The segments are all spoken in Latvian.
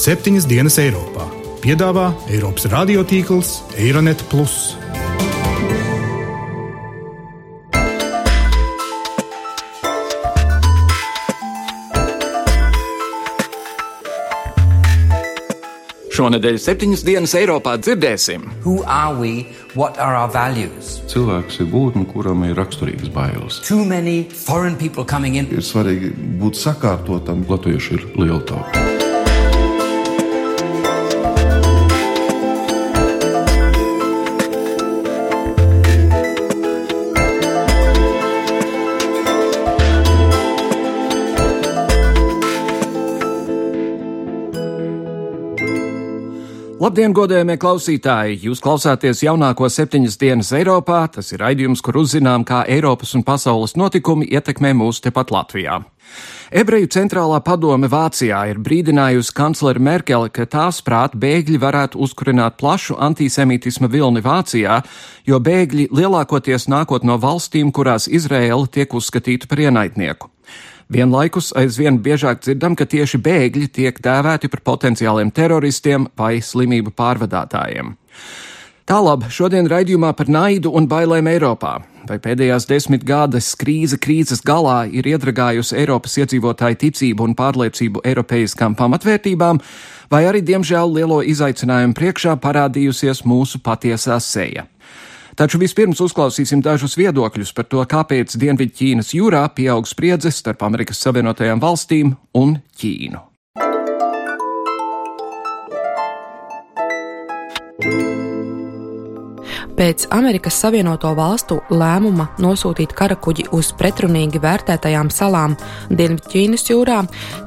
septiņas dienas Eiropā. Piedāvā Eiropas radiotīkls Eironet. Šonadēļ septiņas dienas Eiropā dzirdēsim. Who are we? What are our values? Cilvēks ir būtne, kuram ir raksturīgas bailes. Too many foreign people coming in. Ir svarīgi būt sakārtotam. Latvieši ir liela tauta. Labdien, godējamie klausītāji! Jūs klausāties jaunāko septiņas dienas Eiropā. Tas ir raidījums, kur uzzinām, kā Eiropas un pasaules notikumi ietekmē mūs tepat Latvijā. Ebreju centrālā padome Vācijā ir brīdinājusi kancleri Merkeli, ka tās prāt bēgļi varētu uzkurināt plašu antisemītisma vilni Vācijā, jo bēgļi lielākoties nākot no valstīm, kurās Izraela tiek uzskatīta par ienaidnieku. Vienlaikus aizvien biežāk dzirdam, ka tieši bēgļi tiek dēvēti par potenciāliem teroristiem vai slimību pārvadātājiem. Tālāk, šodien raidījumā par naidu un bailēm Eiropā. Vai pēdējās desmit gades krīze krīzes galā ir iedragājusi Eiropas iedzīvotāju ticību un pārliecību eiropeiskām pamatvērtībām, vai arī, diemžēl, lielo izaicinājumu priekšā parādījusies mūsu patiesā seja? Taču vispirms uzklausīsim dažus viedokļus par to, kāpēc Dienvidķīnas jūrā pieaug spriedzes starp Amerikas Savienotajām valstīm un Ķīnu. Pēc Amerikas Savienoto Valstu lēmuma nosūtīt karakuģi uz pretrunīgi vērtētajām salām Dienvidķīnas jūrā,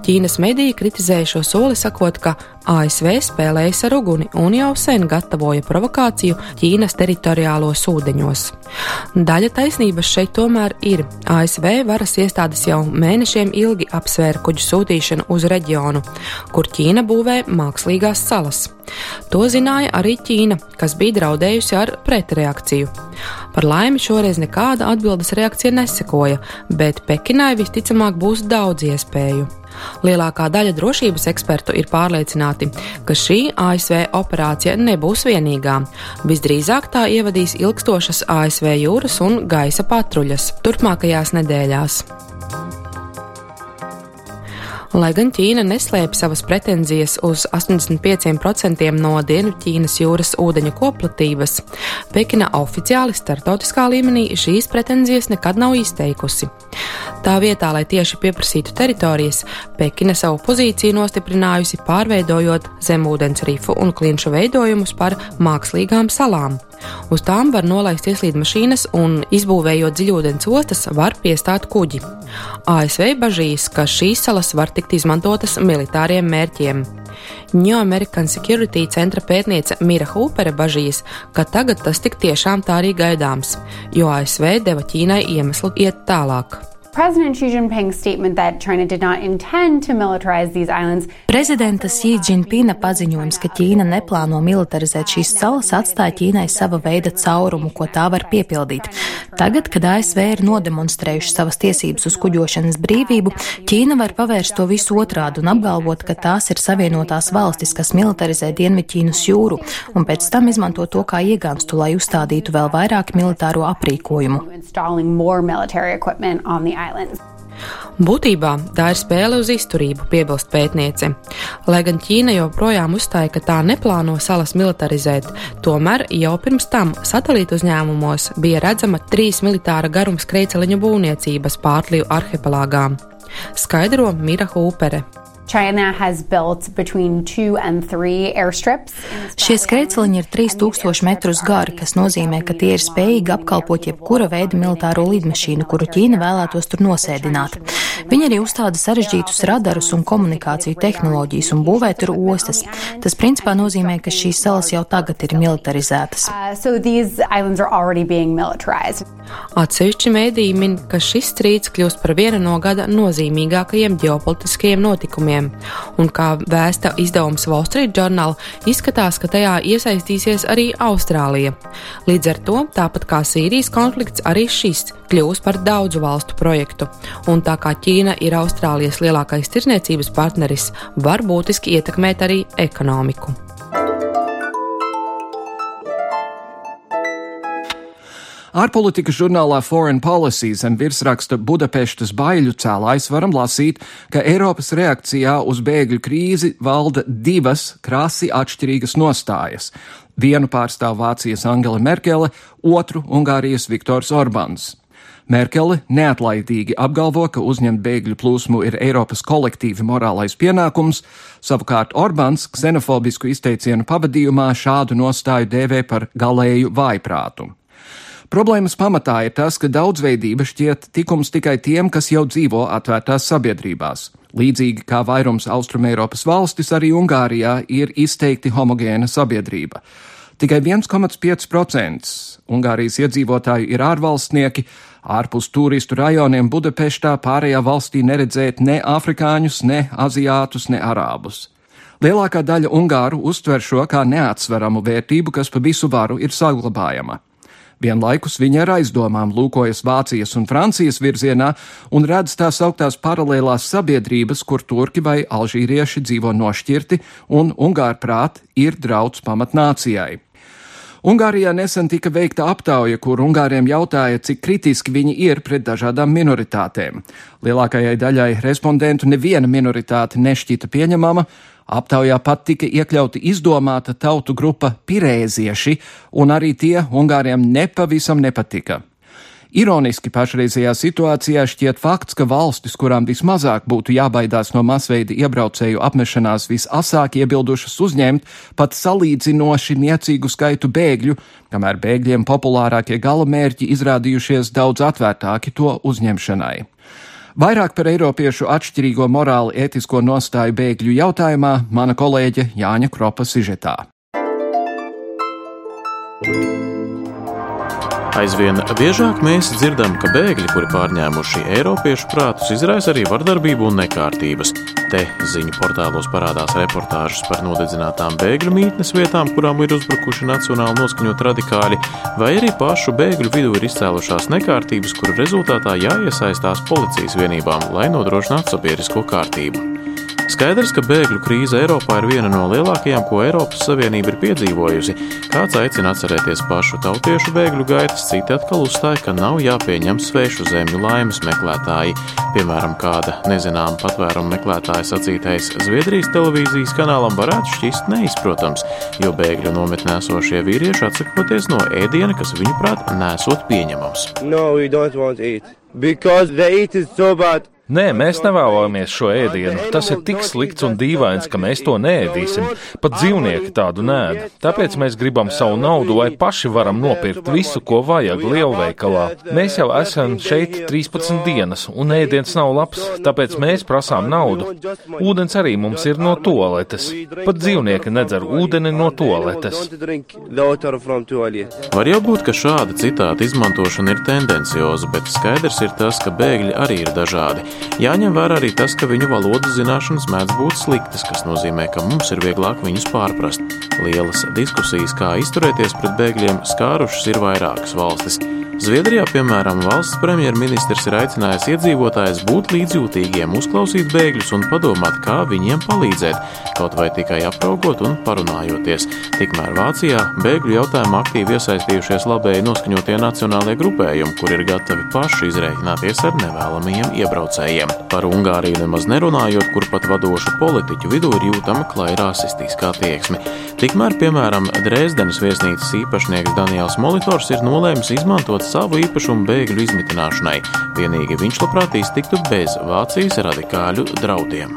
Ķīnas mediji kritizēja šo soli, sakot, ka ASV spēlējas ar uguni un jau sen gatavoja provokāciju Ķīnas teritoriālos ūdeņos. Daļa taisnības šeit tomēr ir. ASV varas iestādes jau mēnešiem ilgi apsvēra kuģu sūtīšanu uz reģionu, kur Ķīna būvē mākslīgās salas. To zināja arī Ķīna, kas bija draudējusi ar pretreakciju. Par laimi šoreiz nekāda atbildes reakcija nesekoja, bet Pekinai visticamāk būs daudz iespēju. Lielākā daļa drošības ekspertu ir pārliecināti, ka šī ASV operācija nebūs vienīgā. Visdrīzāk tā ievadīs ilgstošas ASV jūras un gaisa patruļas turpmākajās nedēļās. Lai gan Ķīna neslēpj savas pretenzijas uz 85% no Dienvidķīnas jūras ūdeņu koplatības, Pekina oficiāli startautiskā līmenī šīs pretenzijas nekad nav izteikusi. Tā vietā, lai tieši pieprasītu teritorijas, Pekina savu pozīciju nostiprinājusi pārveidojot zemūdens rifu un klinšu veidojumus par mākslīgām salām. Uz tām var nolaist ieslīdmašīnas un, izbūvējot dziļūdens ostas, var piestāt kuģi. ASV bažīs, ka šīs salas var tikt izmantotas militāriem mērķiem. New American Security centra pētniece Mira Hūpere bažīs, ka tagad tas tik tiešām tā arī gaidāms, jo ASV deva Ķīnai iemeslu iet tālāk. President Xi Jinping's statement that China did not intend to militarize these islands. Prezidenta Xi Jinpinga paziņojums, ka Ķīna neplāno militarizēt šīs salas, atstāja Ķīnai sava veida caurumu, ko tā var piepildīt. Tagad, kad ASV ir nodemonstrējuši savas tiesības uz kuģošanas brīvību, Ķīna var pavērst to visu otrādi un apgalvot, ka tās ir savienotās valstis, kas militarizē Dienvidķīnas jūru, un pēc tam izmanto to kā iegānstu, lai uzstādītu vēl vairāk militāro aprīkojumu. Būtībā tā ir spēle uz izturību, piebilst pētniece. Lai gan Ķīna joprojām uzstāja, ka tā neplāno salas militarizēt, tomēr jau pirms tam satelītu uzņēmumos bija redzama trīs militāra garuma skrejceliņu būvniecības pārtlīvu arhipelāgā. Skaidro Mira Hūpere. Šie skrejceliņi ir 3000 metrus gari, kas nozīmē, ka tie ir spējīgi apkalpot jebkura veida militāro lidmašīnu, kuru Ķīna vēlētos tur nosēdināt. Viņi arī uzstāda sarežģītus radarus un komunikāciju tehnoloģijas un būvē tur ostas. Tas principā nozīmē, ka šīs salas jau tagad ir militarizētas. Atsevišķi mēdīji min, ka šis strīds kļūst par vienu no gada nozīmīgākajiem ģeopolitiskajiem notikumiem bēgļiem. Un kā vēsta izdevums Wall Street Journal, izskatās, ka tajā iesaistīsies arī Austrālija. Līdz ar to, tāpat kā Sīrijas konflikts, arī šis kļūs par daudzu valstu projektu. Un tā kā Ķīna ir Austrālijas lielākais tirzniecības partneris, var būtiski ietekmēt arī ekonomiku. Ārpolitikas žurnālā Foreign Policy zem virsraksta Budapeštas baiļu cēlājs varam lasīt, ka Eiropas reakcijā uz bēgļu krīzi valda divas krasi atšķirīgas nostājas. Vienu pārstāv Vācijas Angela Merkele, otru Ungārijas Viktors Orbāns. Merkele neatlaidīgi apgalvo, ka uzņemt bēgļu plūsmu ir Eiropas kolektīvi morālais pienākums, savukārt Orbāns ksenofobisku izteicienu pavadījumā šādu nostāju dēvē par galēju vaiprātu. Problēmas pamatā ir tas, ka daudzveidība šķiet tikums tikai tiem, kas jau dzīvo atvērtās sabiedrībās. Līdzīgi kā vairums Austrumēropas valstis, arī Ungārijā ir izteikti homogēna sabiedrība. Tikai 1,5% Ungārijas iedzīvotāju ir ārvalstnieki, ārpus turistu rajoniem Budapeštā pārējā valstī neredzēt ne afrikāņus, ne aziātus, ne arābus. Lielākā daļa ungāru uztver šo kā neatsveramu vērtību, kas pa visu varu ir saglabājama. Vienlaikus viņa ar aizdomām lūkojas Vācijas un Francijas virzienā un redz tās augtās paralēlās sabiedrības, kur turki vai alžīrieši dzīvo nošķirti un Ungāra prāt ir drauds pamatnācijai. Ungārijā nesen tika veikta aptauja, kur Ungāriem jautāja, cik kritiski viņi ir pret dažādām minoritātēm. Lielākajai daļai respondentu neviena minoritāte nešķita pieņemama, Aptaujā pat tika iekļauti izdomāta tautu grupa pirēzieši, un arī tie Ungāriem nepavisam nepatika. Ironiski pašreizajā situācijā šķiet fakts, ka valstis, kurām vismazāk būtu jābaidās no masveida iebraucēju apmešanās, visasāk iebildušas uzņemt pat salīdzinoši niecīgu skaitu bēgļu, kamēr bēgļiem populārākie galamērķi izrādījušies daudz atvērtāki to uzņemšanai. Vairāk par Eiropiešu atšķirīgo morāli ētisko nostāju bēgļu jautājumā mana kolēģe Jāņa Kropa sižetā. Aizvien biežāk mēs dzirdam, ka bēgļi, kuri pārņēmuši Eiropiešu prātus, izraisa arī vardarbību un nekārtības. Te ziņu portālos parādās reportāžas par nodedzinātām bēgļu mītnes vietām, kurām ir uzbrukuši nacionāli noskaņot radikāļi, vai arī pašu bēgļu vidū ir izcēlušās nekārtības, kuru rezultātā jāiesaistās policijas vienībām, lai nodrošinātu sabiedrisko kārtību. Skaidrs, ka bēgļu krīze Eiropā ir viena no lielākajām, ko Eiropas Savienība ir piedzīvojusi. Kāds aicina atcerēties pašu tautiešu bēgļu gaitas, citi atkal uzstāja, ka nav jāpieņem svešu zemju laimes meklētāji. Piemēram, kāda nezināma patvērumu meklētāja sacītais Zviedrijas televīzijas kanālam varētu šķist neizprotams, jo bēgļu nometnē esošie vīrieši atsakoties no ēdiena, kas viņuprāt nesot pieņemams. No. Because the eat is so bad. Nē, mēs nevēlamies šo ēdienu. Tas ir tik slikts un dīvains, ka mēs to neēdīsim. Pat dzīvnieki tādu nēd. Tāpēc mēs gribam savu naudu, lai paši varam nopirkt visu, ko vajag lielveikalā. Mēs jau esam šeit 13 dienas, un ēdiens nav labs, tāpēc mēs prasām naudu. Ūdens arī mums ir no toaletes. Pat dzīvnieki nedzer ūdeni no toaletes. Var jau būt, ka šāda citāta izmantošana ir tendencioza, bet skaidrs ir tas, ka bēgļi arī ir dažādi. Jāņem vērā arī tas, ka viņu valodas zināšanas mēdz būt sliktas, kas nozīmē, ka mums ir vieglāk viņus pārprast. Lielas diskusijas, kā izturēties pret bēgļiem, skārušas ir vairākas valstis. Zviedrijā, piemēram, valsts premjerministrs ir aicinājis iedzīvotājus būt līdzjūtīgiem, uzklausīt bēgļus un padomāt, kā viņiem palīdzēt, kaut vai tikai apraugot un parunājoties. Tikmēr Vācijā bēgļu jautājumā aktīvi iesaistījušies labēji noskaņotie nacionālie grupējumi, kur ir gatavi paši izreikināties ar nevēlamajiem iebraucējiem. Par Ungāriju nemaz nerunājot, kur pat vadošu politiķu vidū ir jūtama klāja rasistiskā tieksme. Tikmēr, piemēram, Dresdenes viesnīcas īpašnieks Daniels Molitors ir nolēmis izmantot savu īpašumu bēgļu izmitināšanai. Vienīgi viņš labprāt iztiktu bez Vācijas radikāļu draudiem.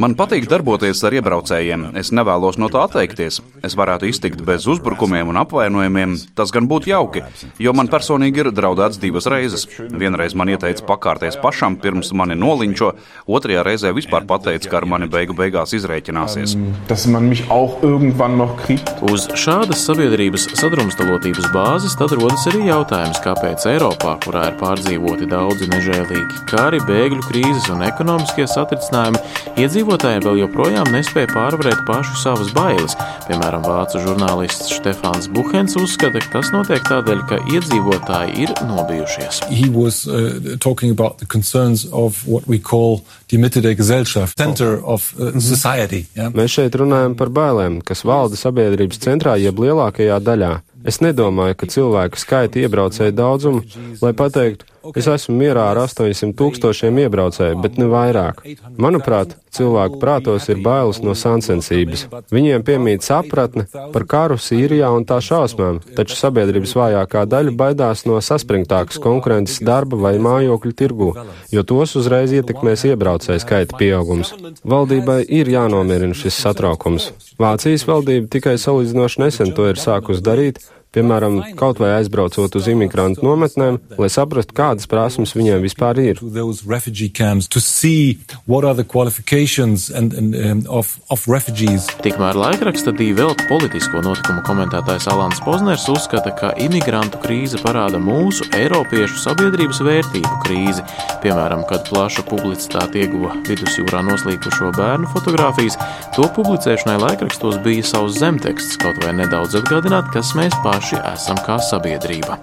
Man patīk darboties ar iebraucējiem. Es nevēlos no tā atteikties. Es varētu iztikt bez uzbrukumiem un apvainojumiem. Tas gan būtu jauki, jo man personīgi ir draudēts divas reizes. Vienreiz man ieteica pakārties pašam, pirms mani nolinčo, otrajā reizē vispār pateica, ka ar mani beigu beigās izrēķināsies. Uz šādas sabiedrības sadrumstalotības bāzes tad rodas arī jautājums, kāpēc Eiropā, kurā ir pārdzīvoti daudzi nežēlīgi kari, bēgļu krīzes un ekonomiskie satricinājumi, Iedzīvotāji vēl joprojām nespēja pārvarēt pašu savas bailes. Piemēram, vācu žurnālists Stefāns Buhens uzskata, ka tas notiek tādēļ, ka iedzīvotāji ir nobijušies. Was, uh, die Mitte der Gesellschaft, center of uh, society. Ja? Mēs šeit runājam par bailēm, kas valda sabiedrības centrā jeb lielākajā daļā. Es nedomāju, ka cilvēku skaita iebraucēju daudzumu, lai pateiktu, Es esmu mierā ar 800 tūkstošiem iebraucēju, bet ne vairāk. Manuprāt, cilvēku prātos ir bailes no sāncensības. Viņiem piemīt sapratne par karu Sīrijā un tā šausmām, taču sabiedrības vājākā daļa baidās no saspringtākas konkurences darba vai mājokļu tirgu, jo tos uzreiz ietekmēs iebraucēju skaita pieaugums. Valdībai ir jānomierina šis satraukums. Vācijas valdība tikai salīdzinoši nesen to ir sākus darīt, Piemēram, kaut vai aizbraucot uz imigrantu nometnēm, lai saprastu, kādas prasmes viņiem vispār ir. Um, Tikmēr laikraksta divi politisko notikumu komentētājs Alans Pozners uzskata, ka imigrantu krīze parāda mūsu Eiropiešu sabiedrības vērtību krīzi. Piemēram, kad plaša publicitāte ieguva vidusjūrā noslīkušo bērnu fotografijas, to publicēšanai laikrakstos bija savs zemteksts, kaut vai nedaudz atgādināt, kas mēs paši paši esam kā sabiedrība.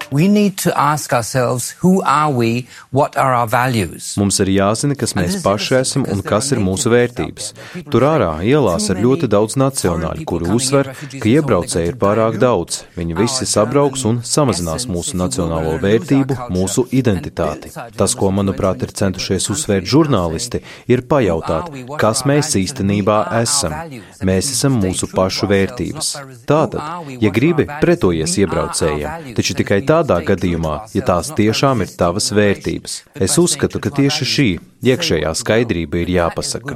Mums ir jāzina, kas mēs paši esam un kas ir mūsu vērtības. Tur ārā ielās ir ļoti daudz nacionāļu, kuri uzsver, ka iebraucēji ir pārāk daudz. Viņi visi sabrauks un samazinās mūsu nacionālo vērtību, mūsu identitāti. Tas, ko, manuprāt, ir centušies uzsvērt žurnālisti, ir pajautāt, kas mēs īstenībā esam. Mēs esam mūsu pašu vērtības. Tātad, ja gribi pretojies Krievijas iebraucējiem, taču tikai tādā gadījumā, ja tās tiešām ir tavas vērtības. Es uzskatu, ka tieši šī iekšējā skaidrība ir jāpasaka.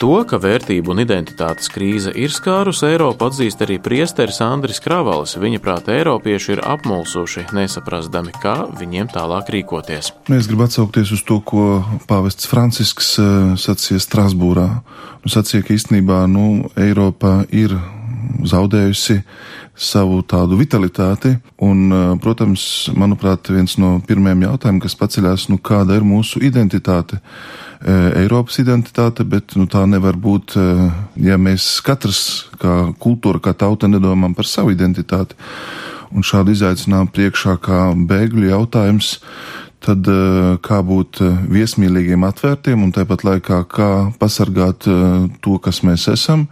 To, ka vērtību un identitātes krīze ir skārusi Eiropu, atzīst arī priesteris Andris Kravalis. Viņa prāta Eiropieši ir apmulsuši, nesaprastami, kā viņiem tālāk rīkoties. Es gribu atsaukties uz to, ko pāvests Francisks eh, sacīja Strasbūrā. Viņš sacīja, ka īstenībā nu, Eiropa ir zaudējusi savu tādu vitalitāti. Un, protams, manuprāt, viens no pirmajiem jautājumiem, kas paceļās, nu, kāda ir mūsu identitāte. Eiropas identitāte, bet nu, tā nevar būt, ja mēs katrs, kā kultūra, kā tauta, nedomājam par savu identitāti. Un šādu izaicinājumu priekšā kā bēgļu jautājums, tad kā būt viesmīlīgiem, atvērtiem un tāpat laikā kā pasargāt to, kas mēs esam,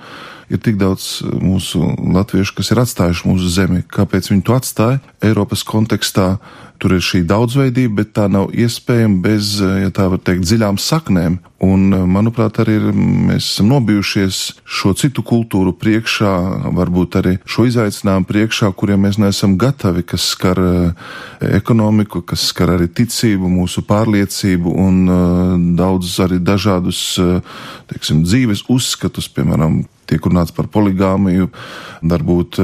ir tik daudz eh, mūsu latviešu, kas ir atstājuši mūsu zemi. Kāpēc viņi to atstāja? Eiropas kontekstā tur ir šī daudzveidība, bet tā nav iespējama bez, eh, ja tā var teikt, dziļām saknēm. Un, eh, manuprāt, arī ir, mēs esam nobijušies šo citu kultūru priekšā, varbūt arī šo izaicinājumu priekšā, kuriem mēs neesam gatavi, kas skar ekonomiku, kas skar arī ticību, mūsu pārliecību un daudzus arī dažādus, teiksim, dzīves uzskatus, piemēram, tiek runāts par poligāmiju, varbūt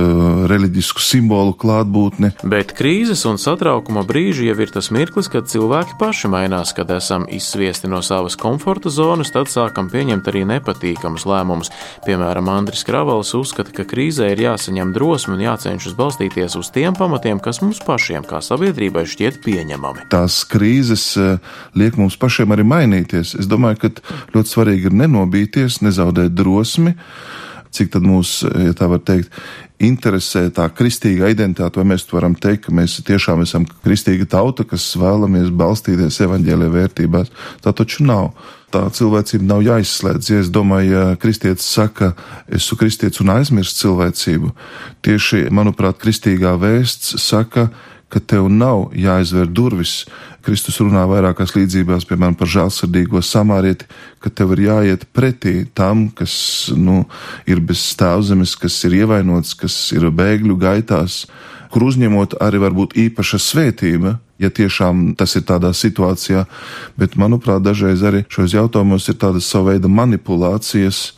reliģisku simbolu klātbūtni. Bet krīzes un satraukuma brīži jau ir tas mirklis, kad cilvēki paši mainās, kad esam izsviesti no savas komforta zonas, tad sākam pieņemt arī nepatīkamus lēmumus. Piemēram, Andris Kravals uzskata, ka krīzē ir jāsaņem drosme un jācenšas balstīties uz tiem pamatiem, kas mums pašiem, kā sabiedrībai, šķiet pieņemami. Tās krīzes uh, liek mums pašiem arī mainīties. Es domāju, ka ļoti svarīgi ir nenobīties, nezaudēt drosmi cik tad mūs, ja tā var teikt, interesē tā kristīga identitāte, vai mēs varam teikt, ka mēs tiešām esam kristīga tauta, kas vēlamies balstīties evaņģēlē vērtībās. Tā taču nav. Tā cilvēcība nav jāizslēdz. Ja es domāju, ja kristietis saka, esmu kristietis un aizmirst cilvēcību, tieši, manuprāt, kristīgā vēsts saka, ka tev nav jāizver durvis. Kristus runā vairākās līdzībās, piemēram, par žēlsirdīgo samārieti, ka tev ir jāiet pretī tam, kas nu, ir bez stāvzemes, kas ir ievainots, kas ir bēgļu gaitās, kur uzņemot arī varbūt īpaša svētība, ja tiešām tas ir tādā situācijā, bet, manuprāt, dažreiz arī šos jautājumos ir tādas sava veida manipulācijas,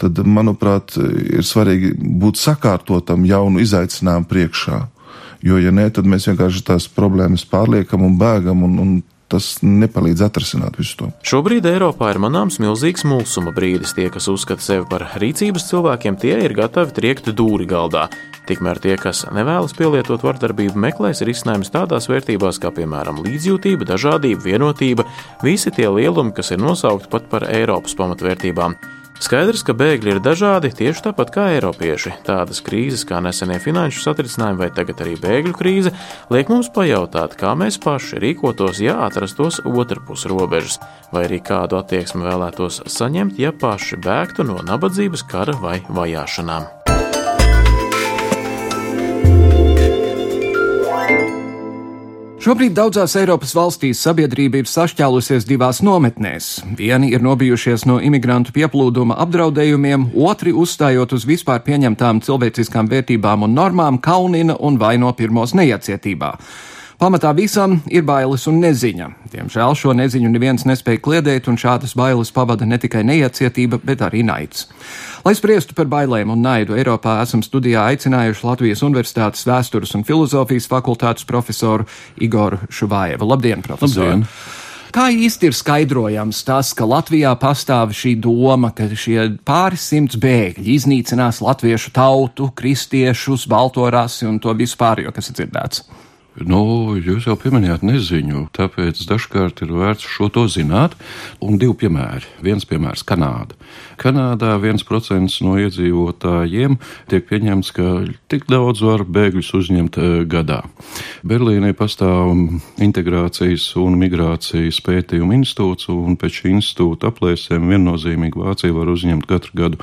tad, manuprāt, ir svarīgi būt sakārtotam jaunu izaicinājumu priekšā. Jo, ja nē, tad mēs vienkārši tās problēmas pārliekam un bēgam, un, un tas nepalīdz atrisināt visu to. Šobrīd Eiropā ir manāms milzīgs mulsuma brīdis. Tie, kas uzskata sevi par rīcības cilvēkiem, tie ir gatavi triekt dūri galdā. Tikmēr tie, kas nevēlas pielietot vardarbību, meklēs risinājumus tādās vērtībās kā, piemēram, līdzjūtība, dažādība, vienotība, visi tie lielumi, kas ir nosaukti pat par Eiropas pamatvērtībām. Skaidrs, ka bēgļi ir dažādi, tieši tāpat kā eiropieši. Tādas krīzes kā nesenie finanšu satricinājumi vai tagad arī bēgļu krīze liek mums pajautāt, kā mēs paši rīkotos, ja atrastos otrpus robežas, vai arī kādu attieksmi vēlētos saņemt, ja paši bēgtu no nabadzības, kara vai vajāšanām. Šobrīd daudzās Eiropas valstīs sabiedrība ir sašķēlusies divās nometnēs. Vieni ir nobijušies no imigrantu pieplūduma apdraudējumiem, otri uzstājot uz vispār pieņemtām cilvēciskām vērtībām un normām, kaunina un vaino pirmos neiecietībā. Pamatā visam ir bailes un neziņa. Diemžēl šo neziņu neviens nespēja kliedēt, un šādas bailes pavada ne tikai neiecietība, bet arī naids. Lai spriestu par bailēm un naidu, Eiropā esam studijā aicinājuši Latvijas Universitātes vēstures un filozofijas fakultātes profesoru Igoru Šuvājevu. Labdien, profesor! Labdien. Kā īsti ir skaidrojams tas, ka Latvijā pastāv šī doma, ka šie pāris simts bēgļi iznīcinās latviešu tautu, kristiešus, balto rasi un to vispār, kas ir dzirdēts? Nu, jūs jau pieminējāt neziņu, tāpēc dažkārt ir vērts šo to zināt. Un divi piemēri. Viens piemērs - Kanāda. Kanādā 1% no iedzīvotājiem tiek pieņemts, ka tik daudz var bēgļus uzņemt eh, gadā. Berlīnē pastāv integrācijas un migrācijas pētījuma institūts, un pēc šī institūta aplēsēm viennozīmīgi Vācija var uzņemt katru gadu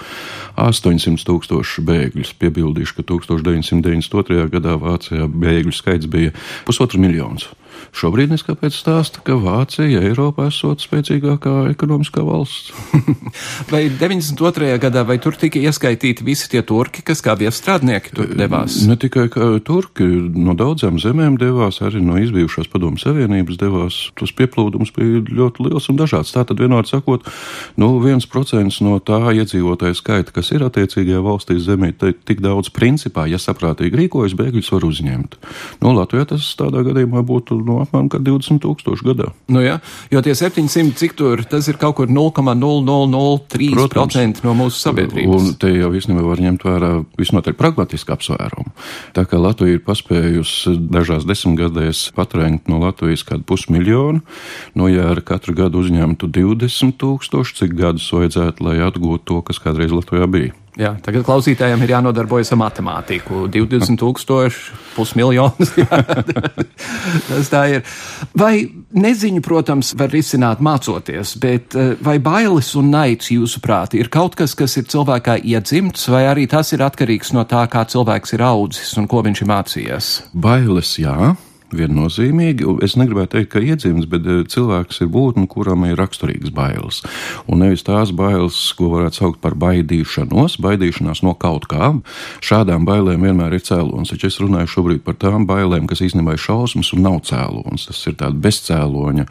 800 tūkstošu bēgļus. Piebildīšu, ka 1992. gadā Vācijā bēgļu skaits bija pusotru miljonus. Šobrīd es kāpēc stāstu, ka Vācija Eiropā esot spēcīgākā ekonomiskā valsts. vai 92. gadā, vai tur tika ieskaitīti visi tie turki, kas kā viestrādnieki tur devās? Ne tikai turki, no daudzām zemēm devās, arī no izbijušās padomu savienības devās. Tas pieplūdums bija ļoti liels un dažāds. Tātad vienādi sakot, nu viens procents no tā iedzīvotāja skaita, kas ir attiecīgajā valstī zemē, tik daudz principā, ja saprātīgi rīkojas, bēgļus var uzņemt. No nu, Latvijā tas tādā gadījumā būtu no apmēram 20 tūkstoši gadā. Nu jā, jo tie 700, cik tur, tas ir kaut kur 0,0003% no mūsu sabiedrības. Un te jau īstenībā var ņemt vērā visnotaļ pragmatiski apsvērumu. Tā kā Latvija ir paspējusi dažās desmitgadēs patrēngt no Latvijas kādu pusmiljonu, nu ja ar katru gadu uzņemtu 20 tūkstoši, cik gadus vajadzētu, lai atgūtu to, kas kādreiz Latvijā bija. Jā, tagad klausītājiem ir jānodarbojas ar matemātiku. 20 tūkstoši, pusmiljons. Tas tā ir. Vai neziņu, protams, var risināt mācoties, bet eh, vai bailes un naids, jūsuprāt, ir kaut kas, kas ir cilvēkā iedzimts, vai arī tas ir atkarīgs no tā, kā cilvēks ir audzis un ko viņš ir mācījies? Bailes, jā viennozīmīgi. Es negribētu teikt, ka iedzimts, bet eh, cilvēks ir būtne, kuram ir raksturīgas bailes. Un nevis tās bailes, ko varētu saukt par baidīšanos, baidīšanās no kaut kā. Šādām bailēm vienmēr ir cēlonis. Taču es runāju šobrīd par tām bailēm, kas īstenībā ir šausmas un nav cēlonis. Tas ir tāds bezcēloņa.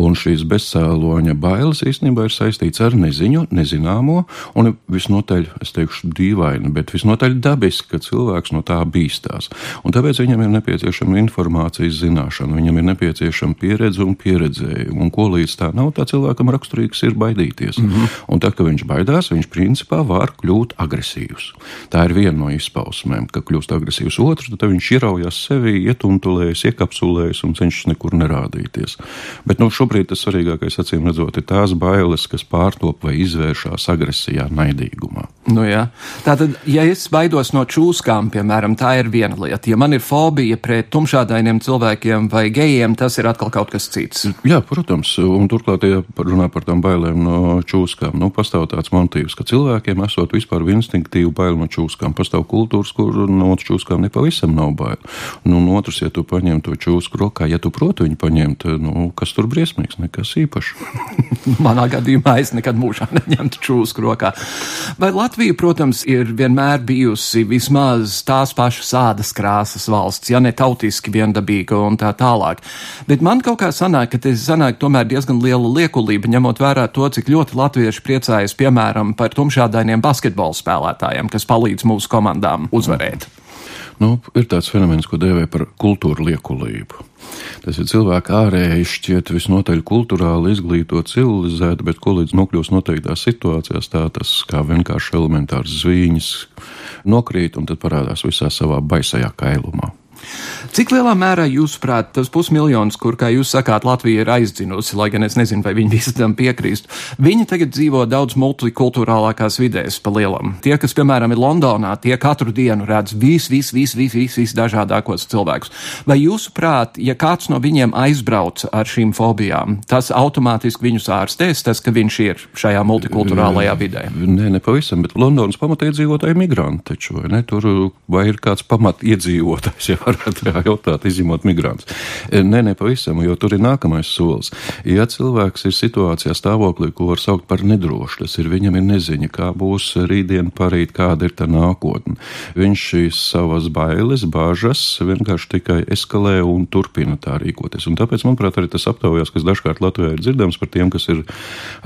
Un šīs bezcēloņa bailes īstenībā ir saistīts ar neziņu, nezināmo un visnotaļ, es teikšu, dīvaini, bet visnotaļ dabiski, ka cilvēks no tā bīstās. Un tāpēc viņam ir nepieciešama informācija informācijas zināšanu, viņam ir nepieciešama pieredze un pieredzējumi. Un ko līdz tā nav, tā cilvēkam raksturīgs ir baidīties. Mm -hmm. Un tā, ka viņš baidās, viņš principā var kļūt agresīvs. Tā ir viena no izpausmēm, ka kļūst agresīvs. Otrs, tad viņš ieraujas sevi, ietuntulējas, iekapsulējas un cenšas nekur nerādīties. Bet nu, šobrīd tas svarīgākais, acīm redzot, ir tās bailes, kas pārtop vai izvēršas agresijā, naidīgumā. Nu, jā. Tātad, ja es baidos no čūskām, piemēram, tā ir viena lieta. Ja man ir fobija pret tumšādainiem cilvēkiem vai gejiem, tas ir atkal kaut kas cits. Jā, protams, un turklāt, ja runā par tām bailēm no čūskām, nu, pastāv tāds motīvs, ka cilvēkiem esot vispār instinktīvu bailu no čūskām. Pastāv kultūras, kur no čūskām nepavisam nav bail. Nu, un otrs, ja tu paņem to čūsku rokā, ja tu proti viņu paņemt, nu, kas tur briesmīgs, nekas īpašs. Manā gadījumā es nekad mūžā neņemtu čūsku rokā. Vai Latvija, protams, ir vienmēr bijusi vismaz tās pašas ādas krāsas valsts, ja ne tautiski viendabīgi dabīga un tā tālāk. Bet man kaut kā sanāk, ka tas sanāk tomēr diezgan liela liekulība, ņemot vērā to, cik ļoti latvieši priecājas, piemēram, par tumšādainiem basketbola spēlētājiem, kas palīdz mūsu komandām uzvarēt. Nu, ir tāds fenomens, ko dēvē par kultūra liekulību. Tas ir cilvēki ārēji šķiet visnotaļ kultūrāli izglītot, civilizēti, bet ko līdz nokļūst noteiktās situācijās, tā tas kā vienkārši elementārs zvīņas nokrīt un tad parādās visā savā baisajā kailumā. Cik lielā mērā jūsuprāt tas pusmiljons, kur, kā jūs sakāt, Latvija ir aizdzinusi, lai gan es nezinu, vai viņi visi tam piekrīst, viņi tagad dzīvo daudz multikulturālākās vidēs pa lielam. Tie, kas, piemēram, ir Londonā, tie katru dienu redz vis, vis, vis, vis, vis, vis dažādākos cilvēkus. Vai jūsuprāt, ja kāds no viņiem aizbrauc ar šīm fobijām, tas automātiski viņus ārstēs, tas, ka viņš ir šajā multikulturālajā vidē? Nē, ne pavisam, bet Londonas pamatiedzīvotāji migranti taču, vai ne? Tur vai ir kāds pamatiedzīvotājs, ja varētu jautāt, izņemot migrantus. E, nē, ne pavisam, jo tur ir nākamais solis. Ja cilvēks ir situācijā stāvoklī, ko var saukt par nedrošu, tas ir viņam ir neziņa, kā būs rītdien, parīt, kāda ir tā nākotne. Viņš šīs savas bailes, bāžas vienkārši tikai eskalē un turpina tā rīkoties. Un tāpēc, manuprāt, arī tas aptaujās, kas dažkārt Latvijā ir dzirdams par tiem, kas ir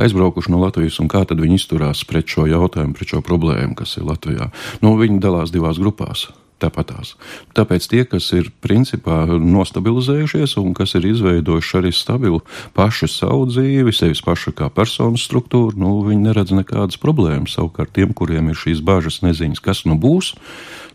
aizbraukuši no Latvijas un kā tad viņi izturās pret šo jautājumu, pret šo problēmu, kas ir Latvijā. Nu, viņi dalās divās grupās tāpatās. Tāpēc tie, kas ir principā nostabilizējušies un kas ir izveidojuši arī stabilu pašu savu dzīvi, sevis pašu kā personas struktūru, nu, viņi neredz nekādas problēmas. Savukārt tiem, kuriem ir šīs bažas, neziņas, kas nu būs,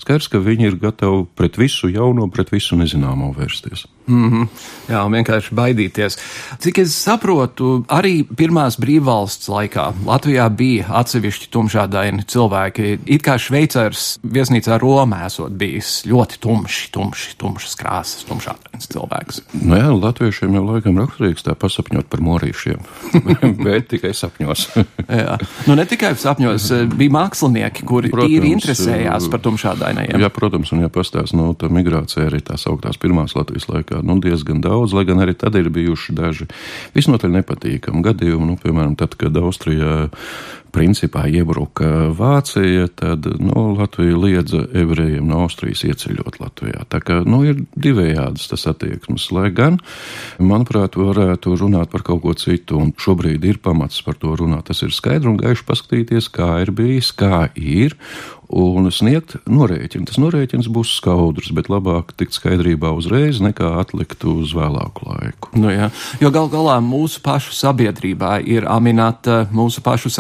skaidrs, ka viņi ir gatavi pret visu jauno, pret visu nezināmo vērsties. Mm -hmm. Jā, vienkārši baidīties. Cik es saprotu, arī pirmās brīvvalsts laikā Latvijā bija atsevišķi tumšādaini cilvēki. It kā Šveicars viesnīcā Romā esot bijis ļoti tumšs, tumšs, tumšs krāsas, tumšādains cilvēks. Nu jā, latviešiem jau laikam raksturīgs tā pasapņot par morīšiem, bet tikai sapņos. jā, nu ne tikai sapņos, bija mākslinieki, kuri protams, tīri interesējās par tumšādainajiem. Jā, protams, un ja pastāst, nu, tā migrācija arī tās augtās pirmās Latvijas laikā laikā nu, diezgan daudz, lai gan arī tad ir bijuši daži visnotaļ nepatīkami gadījumi. Nu, piemēram, tad, kad Austrijā principā iebruka Vācija, tad nu, Latvija liedza ebrejiem no Austrijas ieceļot Latvijā. Tā kā nu, ir divējādas tas attieksmes, lai gan, manuprāt, varētu runāt par kaut ko citu, un šobrīd ir pamats par to runāt. Tas ir skaidri un gaiši paskatīties, kā ir bijis, kā ir, un sniegt norēķinu. Tas norēķins būs skaudrs, bet labāk tikt skaidrībā uzreiz nekā atlikt uz vēlāku laiku. Nu, jā. jo gal galā mūsu pašu sabiedrībā ir aminēta, mūsu pašu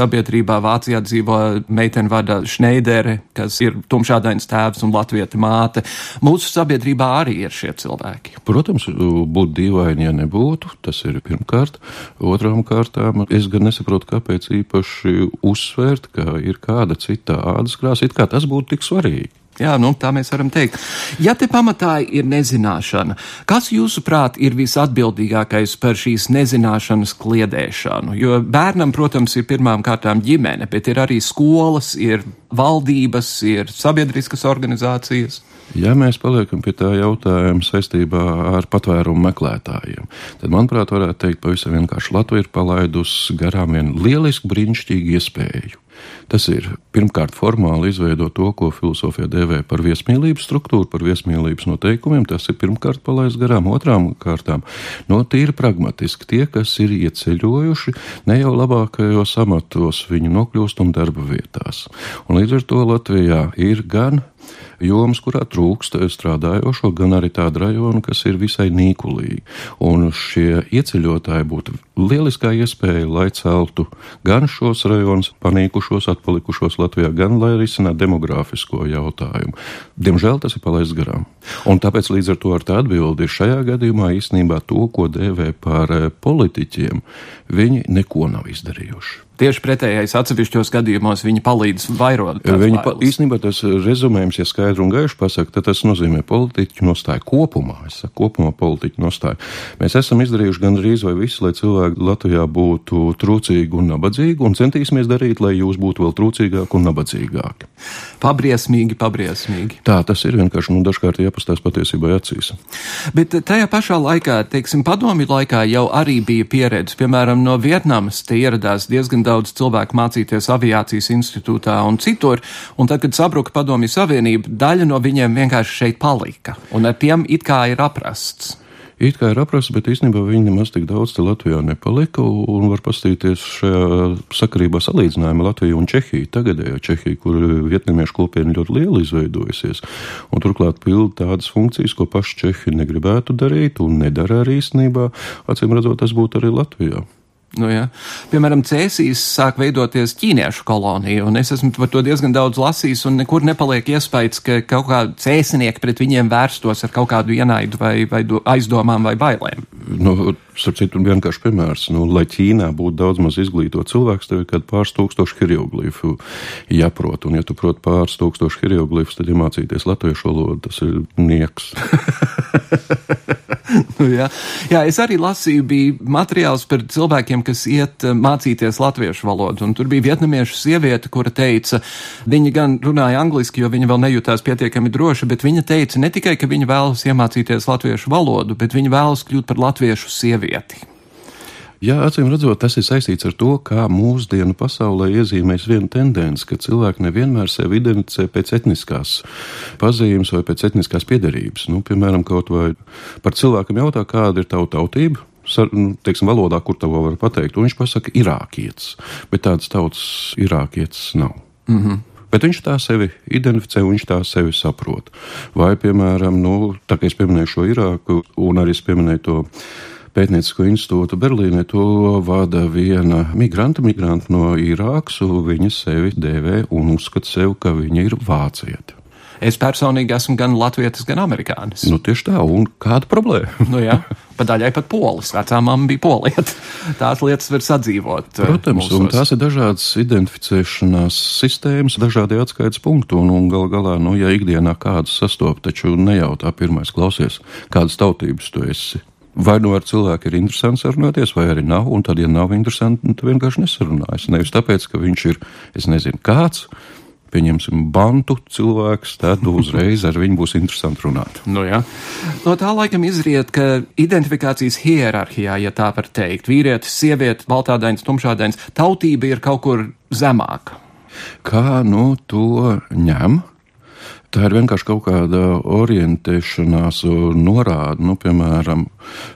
sabiedrībā Vācijā dzīvo meitene vada Šneidere, kas ir tumšādains tēvs un latvieta māte. Mūsu sabiedrībā arī ir šie cilvēki. Protams, būtu dīvaini, ja nebūtu. Tas ir pirmkārt. Otrām kārtām es gan nesaprotu, kāpēc īpaši uzsvērt, ka ir kāda cita ādas krāsa kā tas būtu tik svarīgi. Jā, nu, tā mēs varam teikt. Ja te pamatā ir nezināšana, kas jūsuprāt ir visatbildīgākais par šīs nezināšanas kliedēšanu? Jo bērnam, protams, ir pirmām kārtām ģimene, bet ir arī skolas, ir valdības, ir sabiedriskas organizācijas. Ja mēs paliekam pie tā jautājuma saistībā ar patvērumu meklētājiem, tad, manuprāt, varētu teikt, pavisam vienkārši Latvija ir palaidusi garām vienu lielisku, brīnišķīgu iespēju Tas ir pirmkārt formāli izveidot to, ko filozofija dēvē par viesmīlības struktūru, par viesmīlības noteikumiem. Tas ir pirmkārt palaist garām, otrām kārtām no tīri pragmatiski tie, kas ir ieceļojuši ne jau labākajos amatos, viņi nokļūst un darba vietās. Un līdz ar to Latvijā ir gan jomas, kurā trūkst strādājošo, gan arī tāda rajona, kas ir visai nīkulīgi. Un šie ieceļotāji būtu lieliskā iespēja, lai celtu gan šos rajonus, panīkušos, atpalikušos Latvijā, gan lai risinātu demogrāfisko jautājumu. Diemžēl tas ir palaists garām. Un tāpēc līdz ar to ar tā atbildi ir šajā gadījumā īstenībā to, ko dēvē par politiķiem, viņi neko nav izdarījuši. Tieši pretējais atsevišķos gadījumos viņi palīdz vairot. Viņi pa, īstenībā tas rezumējums, ja skaidri un gaiši pasaka, tad tas nozīmē politiķu nostāju kopumā. Es saku, kopumā politiķu nostāju. Mēs esam izdarījuši gandrīz vai visu, lai cilvēki Latvijā būtu trūcīgi un nabadzīgi, un centīsimies darīt, lai jūs būtu vēl trūcīgāki un nabadzīgāki. Pabriesmīgi, pabriesmīgi. Tā tas ir vienkārši, nu, dažkārt jāpastās patiesībai acīs. Bet tajā pašā laikā, teiksim, padomju laikā jau arī bija pieredze, piemēram, no Vietnamas te ieradās diezgan diezgan daudz cilvēku mācīties aviācijas institūtā un citur, un tad, kad sabruka padomju savienība, daļa no viņiem vienkārši šeit palika, un ar tiem it kā ir aprasts. It kā ir aprasts, bet īstenībā viņi nemaz tik daudz te Latvijā nepalika. Un var paskatīties šajā sakarībā salīdzinājumā Latviju un Čehiju. Tagadējo Čehiju, kur vietnamiešu kopiena ļoti liela izveidojusies. Un turklāt pilda tādas funkcijas, ko paši Čehi negribētu darīt un nedara arī īstenībā. Acīm redzot, tas būtu arī Latvijā. Nu, ja. Piemēram, Cēsīs sāk veidoties ķīniešu kolonija, un es esmu par to diezgan daudz lasījis, un nekur nepaliek iespējas, ka kaut kādi cēsinieki pret viņiem vērstos ar kaut kādu ienaidu vai, vai aizdomām vai bailēm. Nu, Starp citu, vienkārši piemērs, nu, lai Ķīnā būtu daudz maz izglītot cilvēks, tev ir kādi pāris tūkstoši hieroglifu jāprot, un ja tu prot pāris tūkstoši hieroglifus, tad iemācīties latviešu valodu, tas ir nieks. nu, jā. jā, es arī lasīju, bija materiāls par cilvēkiem, kas iet eh, mācīties latviešu valodu, tur bija vietnamiešu sieviete, kura teica, viņa gan runāja angliski, jo viņa vēl nejūtās pietiekami droši, bet viņa teica ne tikai, ka viņa vēlas iemācīties latviešu valodu, bet viņa vēlas kļūt par latviešu sievieti sievieti. Jā, acīm redzot, tas ir saistīts ar to, kā mūsdienu pasaulē iezīmēs viena tendence, ka cilvēki nevienmēr sevi identificē pēc etniskās pazīmes vai pēc etniskās piedarības. Nu, piemēram, kaut vai par cilvēkam jautā, kāda ir tava tautība. Nu, teiksim, valodā, kur to var pateikt, un viņš pasaka, irākietis, bet tādas tautas irākietis nav. Mm -hmm. Bet viņš tā sevi identificē, viņš tā sevi saprot. Vai, piemēram, nu, tā kā es pieminēju šo Irāku, un arī es pieminēju to pētniecisko institūtu Berlīnē. To vada viena migranta, migranta no Irākas, un viņa sevi dēvē un uzskata sev, ka viņa ir vācieta. Es personīgi esmu gan latvietis, gan amerikānis. Nu, tieši tā, un kāda problēma? nu, jā, pa daļai pat polis. Vecā mamma bija polieta. Tās lietas var sadzīvot. Eh, Protams, mūsos. un tās ir dažādas identificēšanās sistēmas, dažādi atskaites punkti, un, un gal galā, nu, ja ikdienā kādus sastop, taču nejautā pirmais klausies, kādas tautības tu esi Vai nu ar cilvēku ir interesanti sarunāties, vai arī nav, un tad, ja nav interesanti, nu, tad vienkārši nesarunājas. Nevis tāpēc, ka viņš ir, es nezinu, kāds, pieņemsim, bantu cilvēks, tad uzreiz ar viņu būs interesanti runāt. Nu, jā. no tā laikam izriet, ka identifikācijas hierarhijā, ja tā var teikt, vīrietis, sieviete, baltādains, tumšādains, tautība ir kaut kur zemāka. Kā nu to ņem? Tā ir vienkārši kaut kāda orientēšanās norāde. Nu, piemēram,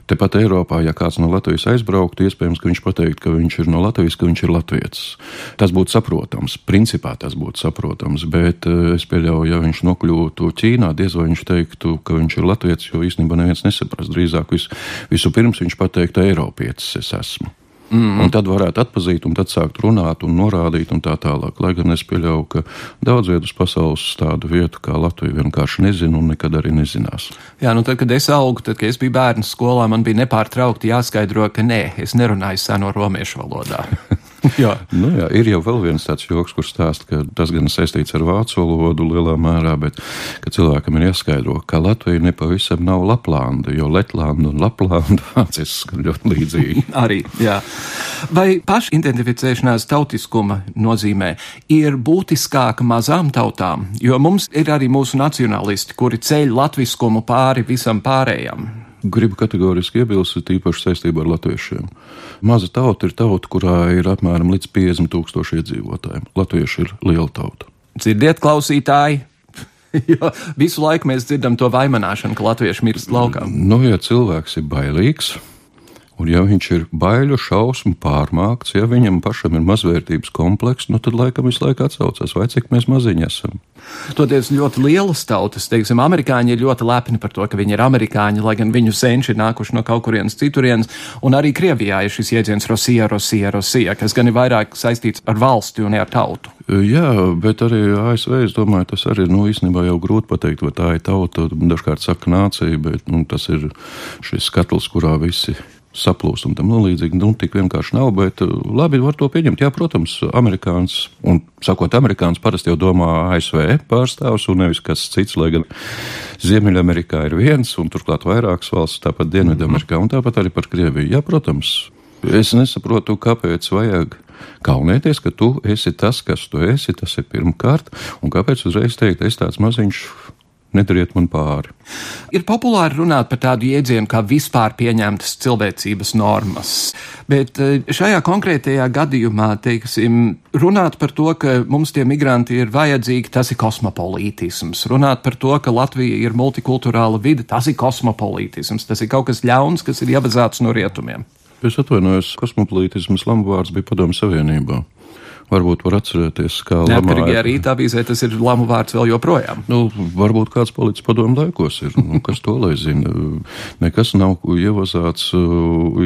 tepat Eiropā, ja kāds no Latvijas aizbrauktu, iespējams, ka viņš pateikt, ka viņš ir no Latvijas, ka viņš ir latviečs. Tas būtu saprotams, principā tas būtu saprotams, bet eh, es pieļauju, ja viņš nokļūtu Ķīnā, diez vai viņš teiktu, ka viņš ir latviečs, jo īstenībā neviens nesaprast. Drīzāk vis, visu pirms viņš pateiktu, Eiropietis es esmu. Mm. Un tad varētu atpazīt, un tad sākt runāt un norādīt, un tā tālāk. Lai gan es pieļauju, ka daudz vietas pasaules tādu vietu kā Latvija vienkārši nezina un nekad arī nezinās. Jā, nu tad, kad es augu, tad, kad es biju bērns skolā, man bija nepārtraukti jāskaidro, ka nē, es nerunāju seno romiešu valodā. Nu, jā, ir jau vēl viens tāds joks, kurš stāsta, ka tas gan saistīts ar vācu valodu lielā mērā, bet ka cilvēkam ir jāskaidro, ka Latvija nepavisam nav Laplanda, jo Letlanda un Laplanda vāciski ļoti līdzīgi. Arī, jā. Vai pašidentificēšanās tautiskuma nozīmē ir būtiskāka mazām tautām, jo mums ir arī mūsu nacionālisti, kuri ceļ latviskumu pāri visam pārējam? Gribu kategoriski iebilst, tīpaši saistībā ar latviešiem. Maza tauta ir tauta, kurā ir apmēram līdz 50 tūkstoši iedzīvotājiem. Latvieši ir liela tauta. Dzirdiet, klausītāji! jo visu laiku mēs dzirdam to vaimanāšanu, ka latvieši mirst laukā. Nu, ja cilvēks ir bailīgs, Un, ja viņš ir baiļu, šausmu pārmākts, ja viņam pašam ir mazvērtības komplekss, nu tad laikam visu laiku atsaucas, vai cik mēs maziņi esam. Toties ļoti lielas tautas, teiksim, amerikāņi ir ļoti lepni par to, ka viņi ir amerikāņi, lai gan viņu senči ir nākuši no kaut kurienes citurienes, un arī Krievijā ir šis jēdziens Rosija, Rosija, Rosija, kas gan ir vairāk saistīts ar valsti un ne ar tautu. Jā, bet arī ASV, es domāju, tas arī, nu, īstenībā jau grūti pateikt, vai tā ir tauta, dažkārt saka nācija, bet, nu, tas ir šis skatls, kurā visi saplūst un tam līdzīgi. Nu, tik vienkārši nav, bet uh, labi, var to pieņemt. Jā, protams, amerikānis, un sakot, amerikānis parasti jau domā ASV pārstāvs un nevis kas cits, lai gan Ziemeļamerikā ir viens un turklāt vairākas valsts, tāpat Dienvidamerikā un tāpat arī par Krieviju. Jā, protams, es nesaprotu, kāpēc vajag. Kaunēties, ka tu esi tas, kas tu esi, tas ir pirmkārt, un kāpēc uzreiz teikt, es tāds maziņš nedariet man pāri. Ir populāri runāt par tādu jēdzienu kā vispār pieņemtas cilvēcības normas, bet eh, šajā konkrētajā gadījumā, teiksim, runāt par to, ka mums tie migranti ir vajadzīgi, tas ir kosmopolītisms. Runāt par to, ka Latvija ir multikulturāla vide, tas ir kosmopolītisms. Tas ir kaut kas ļauns, kas ir iebazāts no rietumiem. Es atvainojos, kosmopolītisms Lamuvārds bija Padomu Savienībā varbūt var atcerēties, kā Neatkarīgajā rīta avīzē tas ir lamu vārds vēl joprojām. Nu, varbūt kāds palicis padomu laikos ir, nu, kas to lai zina. Nekas nav ievazāts,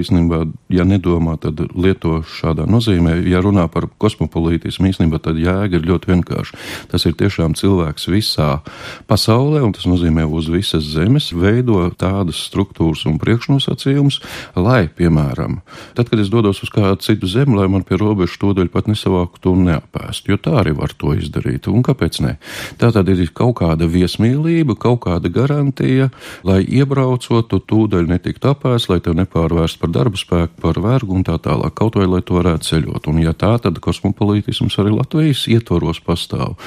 īstenībā, ja nedomā, tad lieto šādā nozīmē. Ja runā par kosmopolītismu, īstenībā tad jēga ir ļoti vienkārša. Tas ir tiešām cilvēks visā pasaulē, un tas nozīmē uz visas zemes veido tādas struktūras un priekšnosacījumus, lai, piemēram, tad, kad es dodos uz kādu citu zemi, lai man pie robežas tūdaļ pat nesavāk pasāktu un neapēst, jo tā arī var to izdarīt. Un kāpēc ne? Tā tad ir kaut kāda viesmīlība, kaut kāda garantija, lai iebraucot, tu tūdaļ netiktu apēst, lai tev nepārvērst par darba spēku, par vergu un tā tālāk, kaut vai lai tu varētu ceļot. Un ja tā, tad kosmopolītisms arī Latvijas ietvaros pastāv.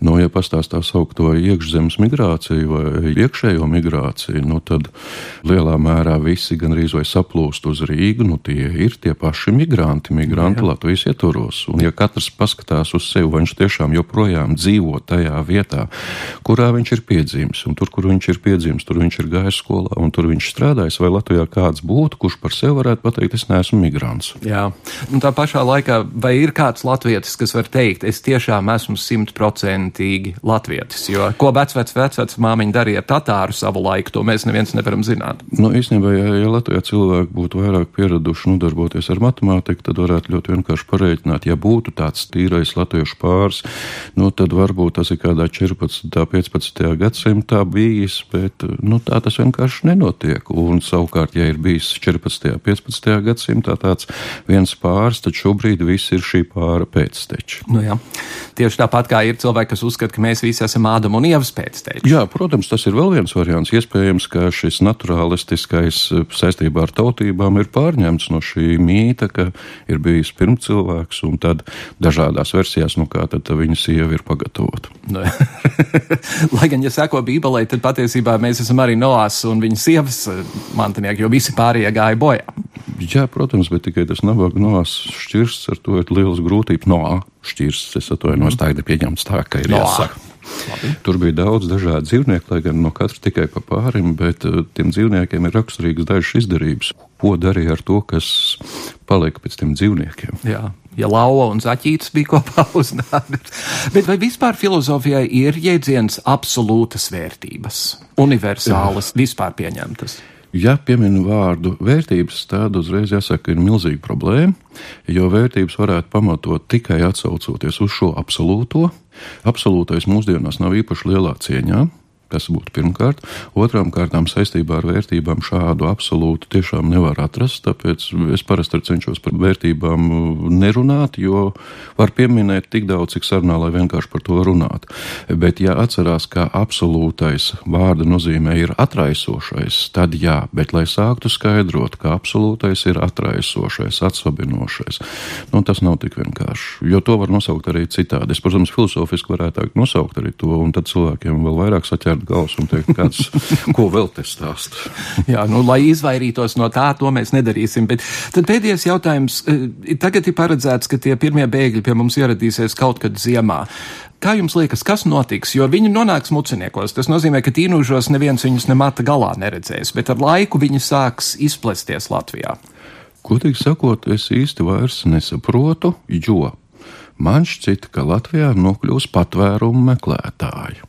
No, ja pastāv tā saukto iekšzemes migrāciju vai iekšējo migrāciju, nu tad lielā mērā visi gandrīz vai saplūst uz Rīgu, nu tie ir tie paši migranti, migranti Jā. Latvijas ietvaros. Un ja katrs paskatās uz sevi, vai viņš tiešām joprojām dzīvo tajā vietā, kurā viņš ir piedzimis. Un tur, kur viņš ir piedzimis, tur viņš ir gājis skolā un tur viņš strādājis. Vai Latvijā kāds būtu, kurš par sevi varētu pateikt, es neesmu migrants? Jā, un tā pašā laikā, vai ir kāds latvietis, kas var teikt, es tiešām esmu simtprocentīgi latvietis? Jo ko vecvec, vecvec māmiņa darīja ar tatāru savu laiku, to mēs neviens nevaram zināt. Nu, īstenībā, ja, ja Latvijā cilvēki būtu vairāk pieraduši nodarboties ar matemātiku, tad varētu ļoti vienkārši pareiķināt, ja būtu tāds tīrais latviešu pāris, nu, tad varbūt tas ir kādā 14. un 15. gadsimtā bijis, bet nu, tā tas vienkārši nenotiek. Un savukārt, ja ir bijis 14. un 15. gadsimtā tāds viens pāris, tad šobrīd viss ir šī pāra pēcteči. Nu, jā. Tieši tāpat kā ir cilvēki, kas uzskata, ka mēs visi esam Ādama un Ievas pēcteči. Jā, protams, tas ir vēl viens variants. Iespējams, ka šis naturālistiskais saistībā ar tautībām ir pārņemts no šī mīta, ka ir bijis pirmcilvēks un tad dažādās versijās, nu kā tad viņa sieva ir pagatavota. Nu, Lai gan, ja seko Bībelē, tad patiesībā mēs esam arī Noās un viņa sievas eh, mantinieki, jo visi pārējie gāja bojā. Jā, protams, bet tikai tas nabaga Noās šķirsts, ar to ir liels grūtības. Noā šķirsts, es atvainojos, tā ir pieņemts tā, ka ir jāsaka. Labi. Tur bija daudz dažādu dzīvnieku, lai gan no katra tikai pa pārim, bet uh, tiem dzīvniekiem ir raksturīgas dažas izdarības. Ko darīja ar to, kas palika pēc tiem dzīvniekiem? Jā ja lauva un zaķītis bija kopā uznākts. Bet vai vispār filozofijai ir jēdziens absolūtas vērtības, universālas, vispār pieņemtas? Ja pieminu vārdu vērtības, tad uzreiz jāsaka, ka ir milzīga problēma, jo vērtības varētu pamatot tikai atsaucoties uz šo absolūto. Absolūtais mūsdienās nav īpaši lielā cieņā, Tas būtu pirmkārt. Otrām kārtām saistībā ar vērtībām šādu absolūtu tiešām nevar atrast, tāpēc es parasti cenšos par vērtībām nerunāt, jo var pieminēt tik daudz, cik sarunā, lai vienkārši par to runātu. Bet, ja atcerās, ka absolūtais vārda nozīmē ir atraisošais, tad jā, bet lai sāktu skaidrot, ka absolūtais ir atraisošais, atsvabinošais, nu, tas nav tik vienkārši, jo to var nosaukt arī citādi. Es, protams, filozofiski varētu nosaukt arī to, un tad cilvēkiem vēl vairāk saķert pievērt galvas un teikt, kāds, ko vēl te stāst. Jā, nu, lai izvairītos no tā, to mēs nedarīsim. Bet tad pēdējais jautājums. Eh, tagad ir paredzēts, ka tie pirmie bēgļi pie mums ieradīsies kaut kad ziemā. Kā jums liekas, kas notiks? Jo viņi nonāks muciniekos. Tas nozīmē, ka tīnužos neviens viņus ne mata galā neredzēs, bet ar laiku viņi sāks izplesties Latvijā. Godīgi sakot, es īsti vairs nesaprotu, jo man šķita, ka Latvijā nokļūs patvērumu meklētāju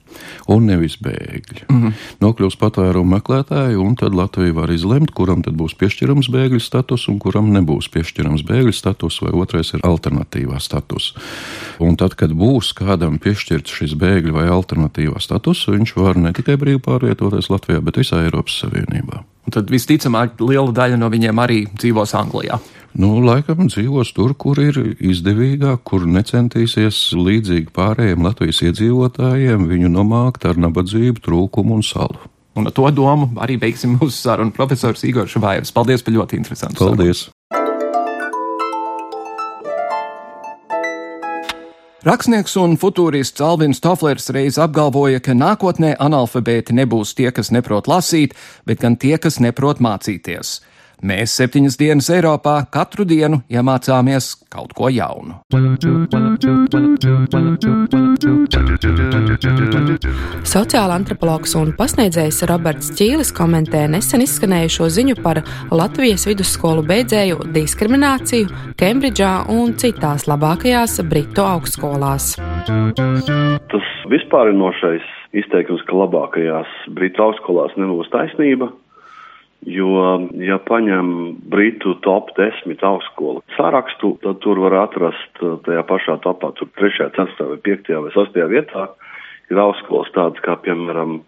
un nevis bēgļi. Mm -hmm. Nokļūst patvērumu meklētāji, un tad Latvija var izlemt, kuram tad būs piešķirams bēgļu status un kuram nebūs piešķirams bēgļu status, vai otrais ir alternatīvā status. Un tad, kad būs kādam piešķirts šis bēgļu vai alternatīvā status, viņš var ne tikai brīvi pārvietoties Latvijā, bet visā Eiropas Savienībā. Un tad visticamāk, liela daļa no viņiem arī dzīvos Anglijā. Nu, laikam dzīvos tur, kur ir izdevīgāk, kur necentīsies līdzīgi pārējiem Latvijas iedzīvotājiem viņu nomākt ar nabadzību, trūkumu un salu. Un ar to domu arī beigsim mūsu sarunu profesors Igor Šavājevs. Paldies par ļoti interesantu Paldies! Sarunu. Rakstnieks un futūrists Alvins Toflers reiz apgalvoja, ka nākotnē analfabēti nebūs tie, kas neprot lasīt, bet gan tie, kas neprot mācīties. Mēs septiņas dienas Eiropā katru dienu iemācāmies kaut ko jaunu. Sociāla antropologs un pasniedzējs Roberts Čīlis komentē nesen izskanējušo ziņu par Latvijas vidusskolu beidzēju diskrimināciju Kembridžā un citās labākajās Britu augstskolās. Tas vispārinošais izteikums, ka labākajās Britu augstskolās nebūs taisnība, Jo, ja paņem Britu top 10 augstskolu sarakstu, tad tur var atrast uh, tajā pašā topā, tur 3., 4. vai 5. vai 6. vietā ir augstskolas tādas kā, piemēram,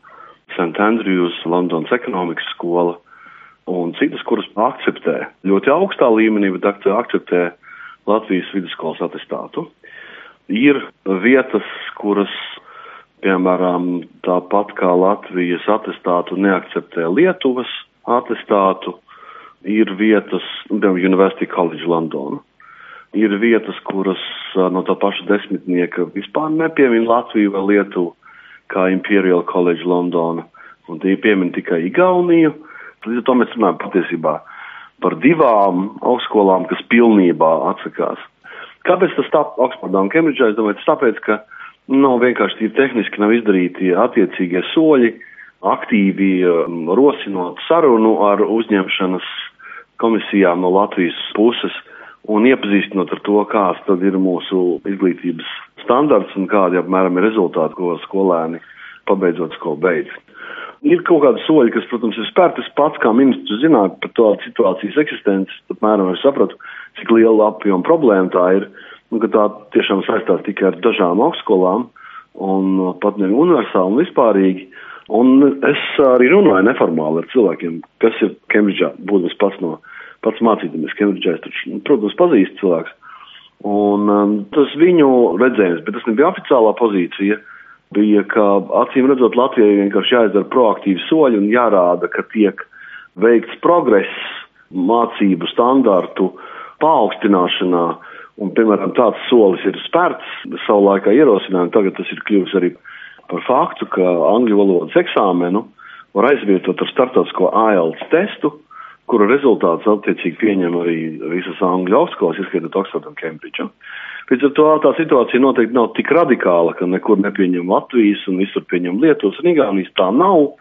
St. Andrews, Londonas ekonomikas skola un citas, kuras akceptē ļoti augstā līmenī, bet akceptē Latvijas vidusskolas atestātu. Ir vietas, kuras, piemēram, tāpat kā Latvijas atestātu neakceptē Lietuvas atestātu, ir vietas, piemēram, University College London. Ir vietas, kuras no tā paša desmitnieka vispār nepiemin Latviju vai Lietuvu, kā Imperial College London, un tie piemin tikai Igauniju. Līdz ar to mēs runājam patiesībā par divām augstskolām, kas pilnībā atsakās. Kāpēc tas tā Oksfordā un Kembridžā? Es domāju, tas tāpēc, ka nav vienkārši tīri tehniski nav izdarīti attiecīgie soļi, uh, aktīvi um, rosinot sarunu ar uzņemšanas komisijām no Latvijas puses un iepazīstinot ar to, kāds tad ir mūsu izglītības standarts un kādi apmēram ir rezultāti, ko skolēni pabeidzot skolu beidz. Ir kaut kādi soļi, kas, protams, ir spērti. Es pats kā ministrs zināju par to situācijas eksistenci, apmēram es sapratu, cik liela apjoma problēma tā ir, un ka tā tiešām saistās tikai ar dažām augstskolām un pat ne universāli un vispārīgi. Un es arī runāju neformāli ar cilvēkiem, kas ir Kembridžā, būdams pats no pats mācīties Kembridžā. Es taču, nu, protams, pazīstu cilvēkus. Un um, tas viņu redzējums, bet tas nebija oficiālā pozīcija, bija, ka acīm redzot Latvijai vienkārši jāizdara proaktīvi soļi un jārāda, ka tiek veikts progress mācību standartu paaugstināšanā. Un, piemēram, tāds solis ir spērts, savu laikā ierosinājumu, tagad tas ir kļuvis arī par faktu, ka angļu valodas eksāmenu var aizvietot ar startautisko IELTS testu, kura rezultāts attiecīgi pieņem arī visas angļu augstskolas, ieskaitot Oxford un Cambridge. Līdz ar to tā situācija noteikti nav tik radikāla, ka nekur nepieņem Latvijas un visur pieņem Lietuvas un Igaunijas. Tā nav.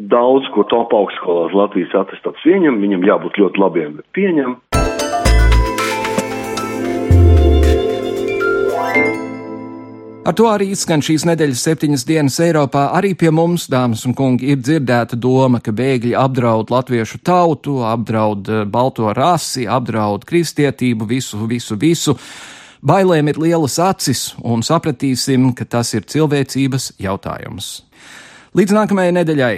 Daudz, ko top augstskolās Latvijas atestāts pieņem, viņam jābūt ļoti labiem, bet pieņem. Ar to arī izskan šīs nedēļas septiņas dienas Eiropā. Arī pie mums, dāmas un kungi, ir dzirdēta doma, ka bēgļi apdraud latviešu tautu, apdraud eh, balto rasi, apdraud kristietību, visu, visu, visu. Bailēm ir lielas acis, un sapratīsim, ka tas ir cilvēcības jautājums. Līdz nākamajai nedēļai!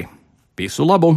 Visu labu!